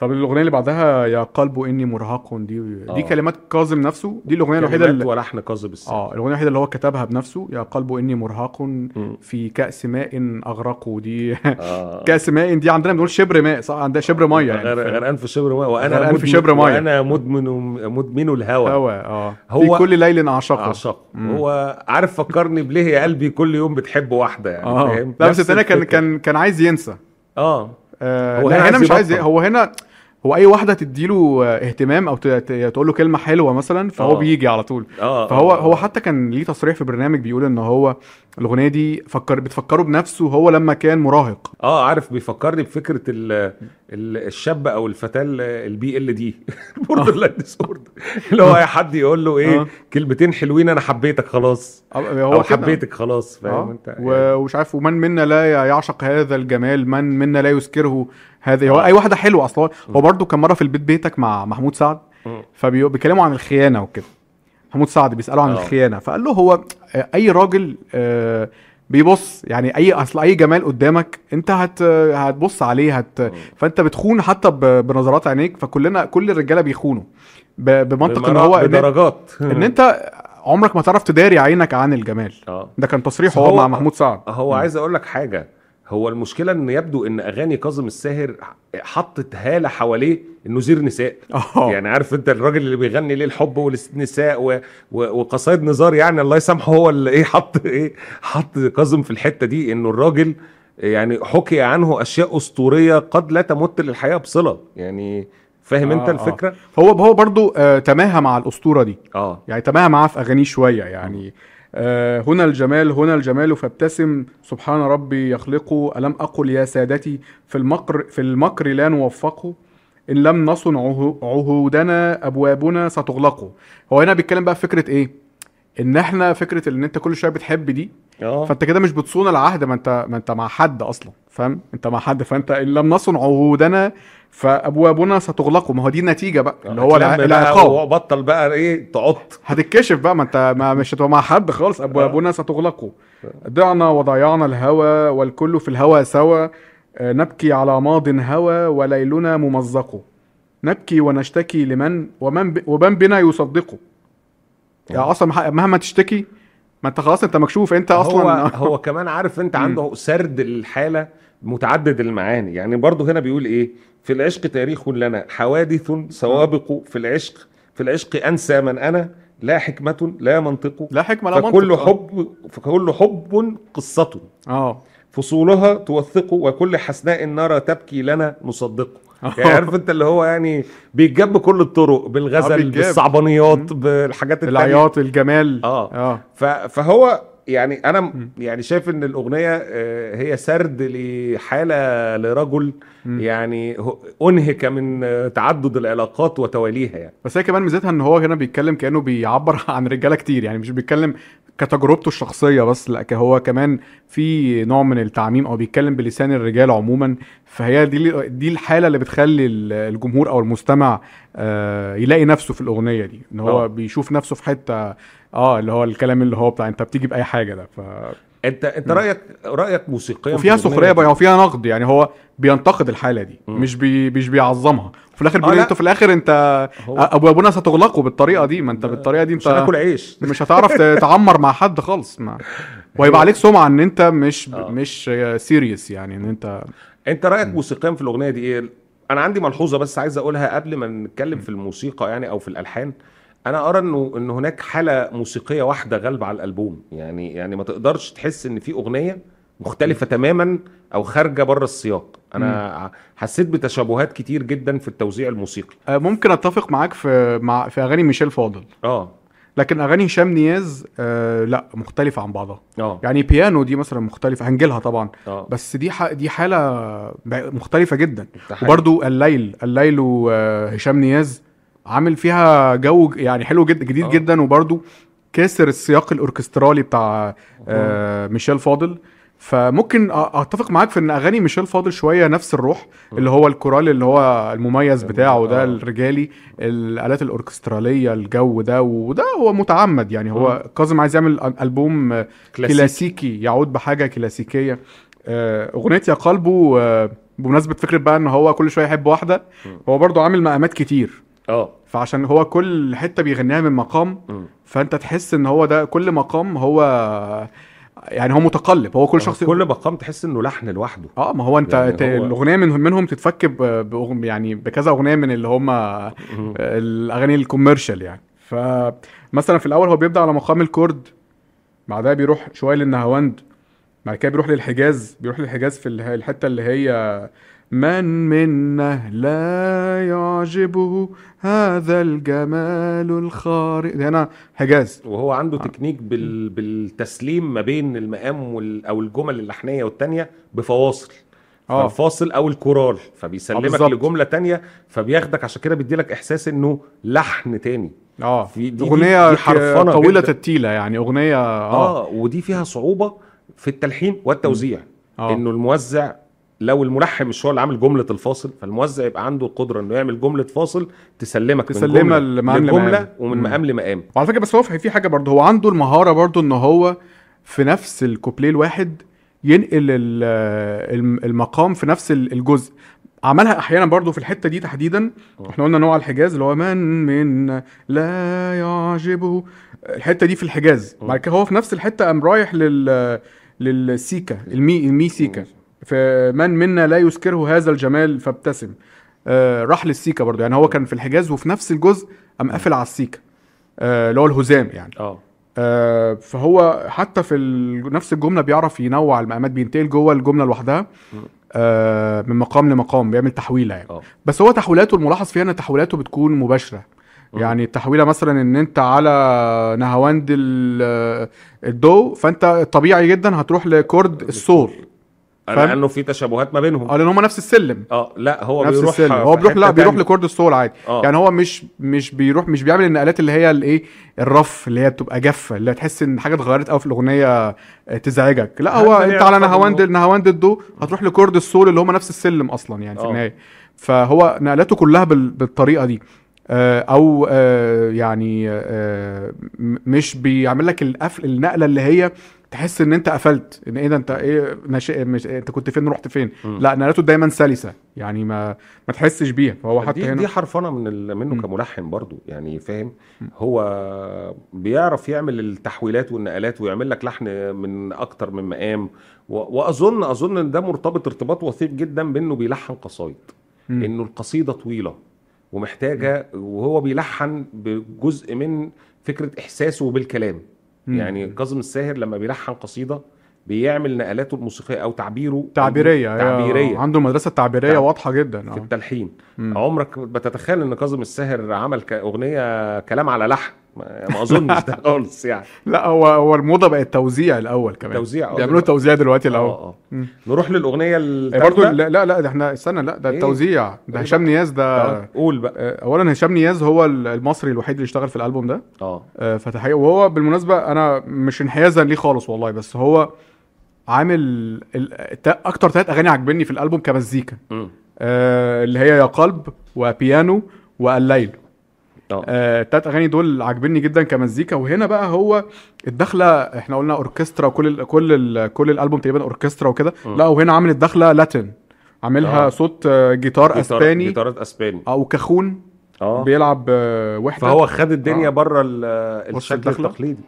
طب الأغنية اللي بعدها يا قلب إني مرهق دي دي آه. كلمات كاظم نفسه؟ دي الأغنية الوحيدة اللي ولحن كاظم آه الأغنية الوحيدة اللي هو كتبها بنفسه يا قلب إني مرهق. في كأس ماء اغرقه دي آه. كأس ماء دي عندنا بنقول شبر ماء صح؟ عندنا شبر مية يعني. غر- غرقان في شبر ماء وأنا غرقان في شبر مية. وأنا مدمن مدمن الهوى هوا آه. هو- في كل ليل أعشقه. عشق مم. هو عارف فكرني بليه يا قلبي كل يوم بتحب واحدة يعني آه. فاهم؟ لا بس الثاني كان. كان كان عايز ينسى. آه. آه هو هنا مش عايز. هو هنا هو أي واحدة تديله آه، اهتمام أو تقول له كلمة حلوة مثلا فهو آه. بيجي على طول. آه فهو آه. هو حتى كان ليه تصريح في برنامج بيقول إن هو الأغنية دي فكر بتفكره بنفسه هو لما كان مراهق. آه عارف بيفكرني بفكرة ال ال الشاب أو الفتاة ال BLD. borderline disorder اللي هو أي حد يقول له إيه آه. كلمتين حلوين أنا حبيتك خلاص. هو أو. حبيتك خلاص فاهم آه. أنت؟ ومش عارف ومن منا لا يعشق هذا الجمال؟ من منا لا يذكره؟ هذا هو آه. أي واحدة حلوة أصلا. هو برضو كان مرة في البيت بيتك مع محمود سعد. فبيكلموا عن الخيانة وكده. محمود سعد بيسألوا عن آه. الخيانة فقال له هو آه، أي راجل بيبص يعني أي أصل أي جمال قدامك أنت هت هتبص عليه هت فأنت بتخون حتى بنظرات عينيك فكلنا كل الرجالة بيخونوا. بمنطق إن هو بدرجات إن أنت عمرك ما تعرف تداري عينك عن الجمال. ده كان تصريح هو- مع محمود سعد. هو عايز أقول لك حاجة. هو المشكلة إن يبدو إن أغاني كاظم الساهر حطت هالة حواليه إنه زير نساء. آه يعني عارف أنت الراجل اللي بيغني ليه الحب والنساء و... و... وقصايد نزار يعني الله يسامحه هو اللي إيه حط إيه حط كاظم في الحتة دي إنه الراجل يعني حكي عنه أشياء أسطورية قد لا تمت للحياة بصلة. يعني فاهم آه، أنت آه. الفكرة؟ هو هو برضو آه تماهى مع الأسطورة دي. آه. يعني تماهى معاه في أغانيه شوية يعني آه هنا الجمال هنا الجمال فابتسم سبحان ربي يخلقه ألم أقل يا سادتي في المكر في المكر لا نوفقه إن لم نصن عهو- عهودنا أبوابنا ستغلق هو هنا بيتكلم بقى في فكرة إيه؟ إن إحنا فكرة إن أنت كل شوية بتحب دي آه. فأنت كده مش بتصون العهد ما أنت ما أنت مع حد أصلا فاهم؟ أنت مع حد فأنت إن لم نصن عهودنا فابوابنا ستغلق ما هو دي النتيجة بقى اللي هو العقاب. وبطل بقى إيه تعط. هتتكشف بقى ما أنت ما مش هتبقى مع حد خالص. ابوابنا ستغلق ضعنا وضيعنا الهوى والكل في الهوى سوا آه، نبكي على ماض هوى وليلنا ممزق نبكي ونشتكي لمن ومن ب... ومن بنا يصدقه. يعني أصلا مهما تشتكي ما أنت خلاص أنت مكشوف. أنت هو أصلا هو كمان عارف أنت عنده سرد الحالة متعدد المعاني. يعني برضه هنا بيقول إيه؟ في العشق تاريخ لنا حوادث سوابق في العشق. في العشق أنسى من أنا لا حكمة لا منطق. لا حكمة لا فكل منطق. حب فكل حب قصة. آه. فصولها توثق وكل حسناء نرى تبكي لنا نصدق. آه. يعني عارف انت اللي هو يعني بيتجاب بكل الطرق آه، بالغزل. بالصعبانيات بالحاجات التانية. العياط الجمال. آه. آه. فهو يعني أنا م- يعني شايف إن الأغنية آه، هي سرد لحالة لرجل مم. يعني أنهك من تعدد العلاقات وتواليها يعني. بس هي كمان ميزتها إن هو هنا بيتكلم كأنه بيعبر عن رجالة كتير يعني مش بيتكلم كتجربته الشخصية بس لا هو كمان في نوع من التعميم أو بيتكلم بلسان الرجال عموما فهي دي دي الحالة اللي بتخلي ال- الجمهور أو المستمع آه، يلاقي نفسه في الأغنية دي إن هو آه. بيشوف نفسه في حتة آه اللي هو الكلام اللي هو بتاع أنت بتيجي بأي حاجة ده ف... انت انت رأيك رأيك موسيقيا وفيها سخرية؟ بقى وفيها نقد يعني هو بينتقد الحالة دي مم. مش بي مش بيعظمها وفي الآخر آه، بيقول. انت في الآخر انت هو- ابوابنا ستغلقوا بالطريقة دي ما انت بالطريقة دي مش هناكل انت عيش مش هتعرف تتعمر مع حد خالص ما وهيبقى عليك سمعة ان انت مش آه. مش serious يعني ان انت انت رأيك موسيقيا في الأغنية دي إيه أنا عندي ملحوظة بس عايز أقولها قبل ما نتكلم في الموسيقى يعني أو في الألحان أنا ارى انه ان هناك حاله موسيقيه واحدة غالبة على الألبوم. يعني يعني ما تقدرش تحس ان في اغنيه مختلفه تماما أو خارجه بره السياق. أنا حسيت بتشابهات كتير جدا في التوزيع الموسيقي. آه، ممكن اتفق معاك في مع في أغاني ميشيل فاضل. آه. لكن أغاني هشام نياز آه لا مختلفة عن بعضها. آه. يعني بيانو دي مثلا مختلفة هنجيلها طبعا. آه. بس دي ح... دي حالة مختلفة جدا. وبرده الليل الليل وهشام نياز عامل فيها جو يعني حلو جدا جديد آه. آه. جدا وبرده كاسر السياق الأوركسترالي بتاع آه ميشيل فاضل فممكن أتفق معاك في إن أغاني ميشيل فاضل شوية نفس الروح اللي هو الكورال اللي هو المميز بتاعه ده آه. الرجالي الآلات الأوركسترالية الجو ده وده هو متعمد يعني هو كاظم عايز يعمل ألبوم آه، كلاسيكي. كلاسيكي يعود بحاجة كلاسيكية آه، أغنية يا قلبه آه، بمناسبة فكرة بقى إن هو كل شوية يحب واحدة. هو برضو عامل مقامات كتير آه فعشان هو كل حتة بيغنيها من مقام مم. فأنت تحس إن هو ده كل مقام هو يعني هو متقلب هو كل شخص كل مقام تحس إنه لحن لوحده آه ما هو أنت يعني ت- هو- الأغنية من منهم تتفك ب- بأغ- يعني بكذا أغنية من اللي هم. الأغاني الكوميرشال يعني فمثلا في الأول هو بيبدأ على مقام الكرد بعدها بيروح شوية للنهاوند بعد كده بيروح للحجاز بيروح للحجاز في الحتة اللي هي من منا لا يعجبه هذا الجمال الخارق. هنا حجاز وهو عنده تكنيك بال... بالتسليم ما بين المقام وال... أو الجمل اللحنية والتانية بفواصل. آه. فالفاصل أو الكورال. فبيسلمك بالظبط. لجملة تانية فبياخدك عشان كده بيديلك إحساس إنه لحن تاني. آه. في- دي- أغنية دي حرفنة طويلة جدا. التيلة يعني أغنية آه. آه ودي فيها صعوبة في التلحين والتوزيع. آه. إنه الموزع لو الملحن مش هو اللي عامل جملة الفاصل فالموزع يبقى عنده القدرة إنه يعمل جملة فاصل تسلمك تسلمها من جملة لمقام لمقام. ومن. مقام لمقام. وعلى فكرة بس هو في حاجة برضه هو عنده المهارة برضه إن هو في نفس الكوبليه الواحد ينقل ال- الم- المقام في نفس ال- الجزء. عملها أحيانا برضه في الحتة دي تحديدا. إحنا قلنا نوع الحجاز اللي هو من من لا يعجبه. الحتة دي في الحجاز. م. بعد كده هو في نفس الحتة قام رايح لل للسيكا المي المي سيكا. فمن منا لا يسكره هذا الجمال فابتسم. آه راح للسيكا برضه. يعني هو كان في الحجاز وفي نفس الجزء قام قافل على السيكا. آه، اللي هو الهزام يعني. آه. آه، فهو حتى في نفس الجملة بيعرف ينوع المقامات بينتقل جوه الجملة لوحدها. آه، من مقام لمقام بيعمل تحويلة يعني. آه. بس هو تحويلاته الملاحظ فيها إن تحويلاته بتكون مباشرة. يعني التحويلة مثلا إن أنت على نهاوند ال- الدو فأنت طبيعي جدا هتروح لكورد. السول؟ لأنه في تشابهات ما بينهم. آه لأن هم نفس السلم. آه لا هو نفس بيروح السلم. هو بيروح لا بيروح. لكورد السول عادي. آه. يعني هو مش مش بيروح مش بيعمل النقلات اللي هي الإيه الرف اللي هي بتبقى جافة اللي تحس إن حاجة اتغيرت قوي في الأغنية آه، تزعجك. لا هو انت على نهاوند؟ نهاوند الدو هتروح لكورد السول اللي هم نفس السلم أصلا يعني في آه. النهاية. فهو نقلاته كلها بال- بالطريقة دي. آه، أو آه، يعني آه، مش بيعمل لك القفل النقلة اللي هي تحس إن أنت قفلت إن إيه ده أنت إيه ناشئ مش أنت كنت فين رحت فين مم. لا نقلاته دايما سلسة يعني ما ما تحسش بيها فهو حتى دي هنا دي حرفنة من ال... منه مم. كملحن برضو يعني فاهم هو بيعرف يعمل التحويلات والنقلات ويعمل لك لحن من أكتر من مقام و... وأظن أظن إن ده مرتبط ارتباط وثيق جدا بإنه بيلحن قصايد. إنه القصيدة طويلة ومحتاجة وهو بيلحن بجزء من فكرة إحساسه بالكلام مم. يعني كاظم الساهر لما بيلحن قصيدة بيعمل نقلاته الموسيقية أو تعبيره تعبيرية تعبيرية عنده المدرسة التعبيريه تع- واضحة جدا في آه التلحين مم. عمرك بتتخيل إن كاظم الساهر عمل أغنية كلام على لحن ما ما أظنش ده خالص يعني. لا هو هو الموضة بقت توزيع الأول كمان. توزيع، آه، بيعملوا. توزيع دلوقتي آه الأول. آه مم. نروح للأغنية إيه برضو الثالثه لا لا لا ده إحنا استنى لا ده إيه؟ التوزيع. ده إيه هشام؟ نياز ده آه، قول بقى. آه، اولا هشام نياز هو ال- المصري الوحيد اللي اشتغل في الألبوم ده. آه. آه، فتحية. وهو بالمناسبة أنا مش انحيازا ليه خالص والله بس هو عامل أكتر ثلاث أغاني عاجبني في الألبوم كمزيكا. آه، اللي هي يا قلب وبيانو والليل آه آه، التلات أغاني دول عاجبني جدا كمزيكا. وهنا بقى هو الدخلة إحنا قلنا أوركسترا وكل ال كل ال كل الألبوم تقريبا أوركسترا وكده. لا وهنا عامل الدخلة لاتن. عاملها آه. صوت آه، جيتار جيتار- أسباني. جيتارات أسباني. أو كخون. آه. بيلعب آه، وحدة. فهو خد الدنيا آه. بره الشكل. التقليدي.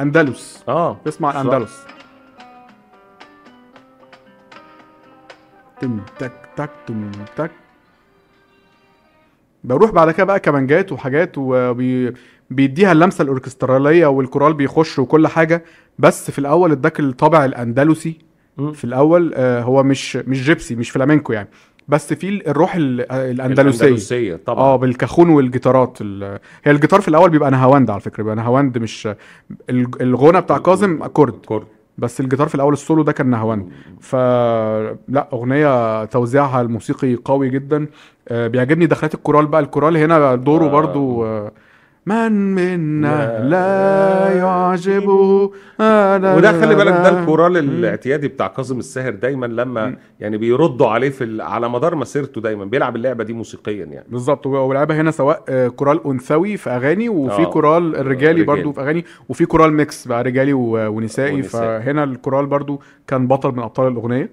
أندلس. آه. اسمع صح. اندلس تم تك تك تم تك بروح بعد كده بقى كمانجات وحاجات وبيديها اللمسة الأوركسترالية والكورال بيخش وكل حاجة. بس في الأول اداك الطابع الأندلسي. في الأول آه، هو مش مش gypsy مش فلامينكو يعني. بس في الروح ال- الأندلسية. الأندلسية طبعا. آه بالكاخون والجيتارات ال- هي الجيتار في الأول بيبقى نهاوند على فكرة بيبقى نهاوند مش الغنى بتاع كاظم chord chord. بس الجيتار في الأول السولو ده كان نهاوند فلا أغنية توزيعها الموسيقي قوي جدا. آه، بيعجبني دخلات الكورال بقى. الكورال هنا دوره آه. برضو آه، من منا لا يعجبه وده خلي بالك ده الكورال الاعتيادي بتاع كاظم الساهر دايما لما. يعني بيردوا عليه في على مدار مسيرته دايما بيلعب اللعبة دي موسيقيا يعني بالظبط ولعبها هنا سواء آه، كورال أنثوي في أغاني وفي آه. كورال الرجالي رجالي. برضو في أغاني وفي كورال mix بقى رجالي ونسائي ونسائي. فهنا الكورال برضو كان بطل من أبطال الأغنية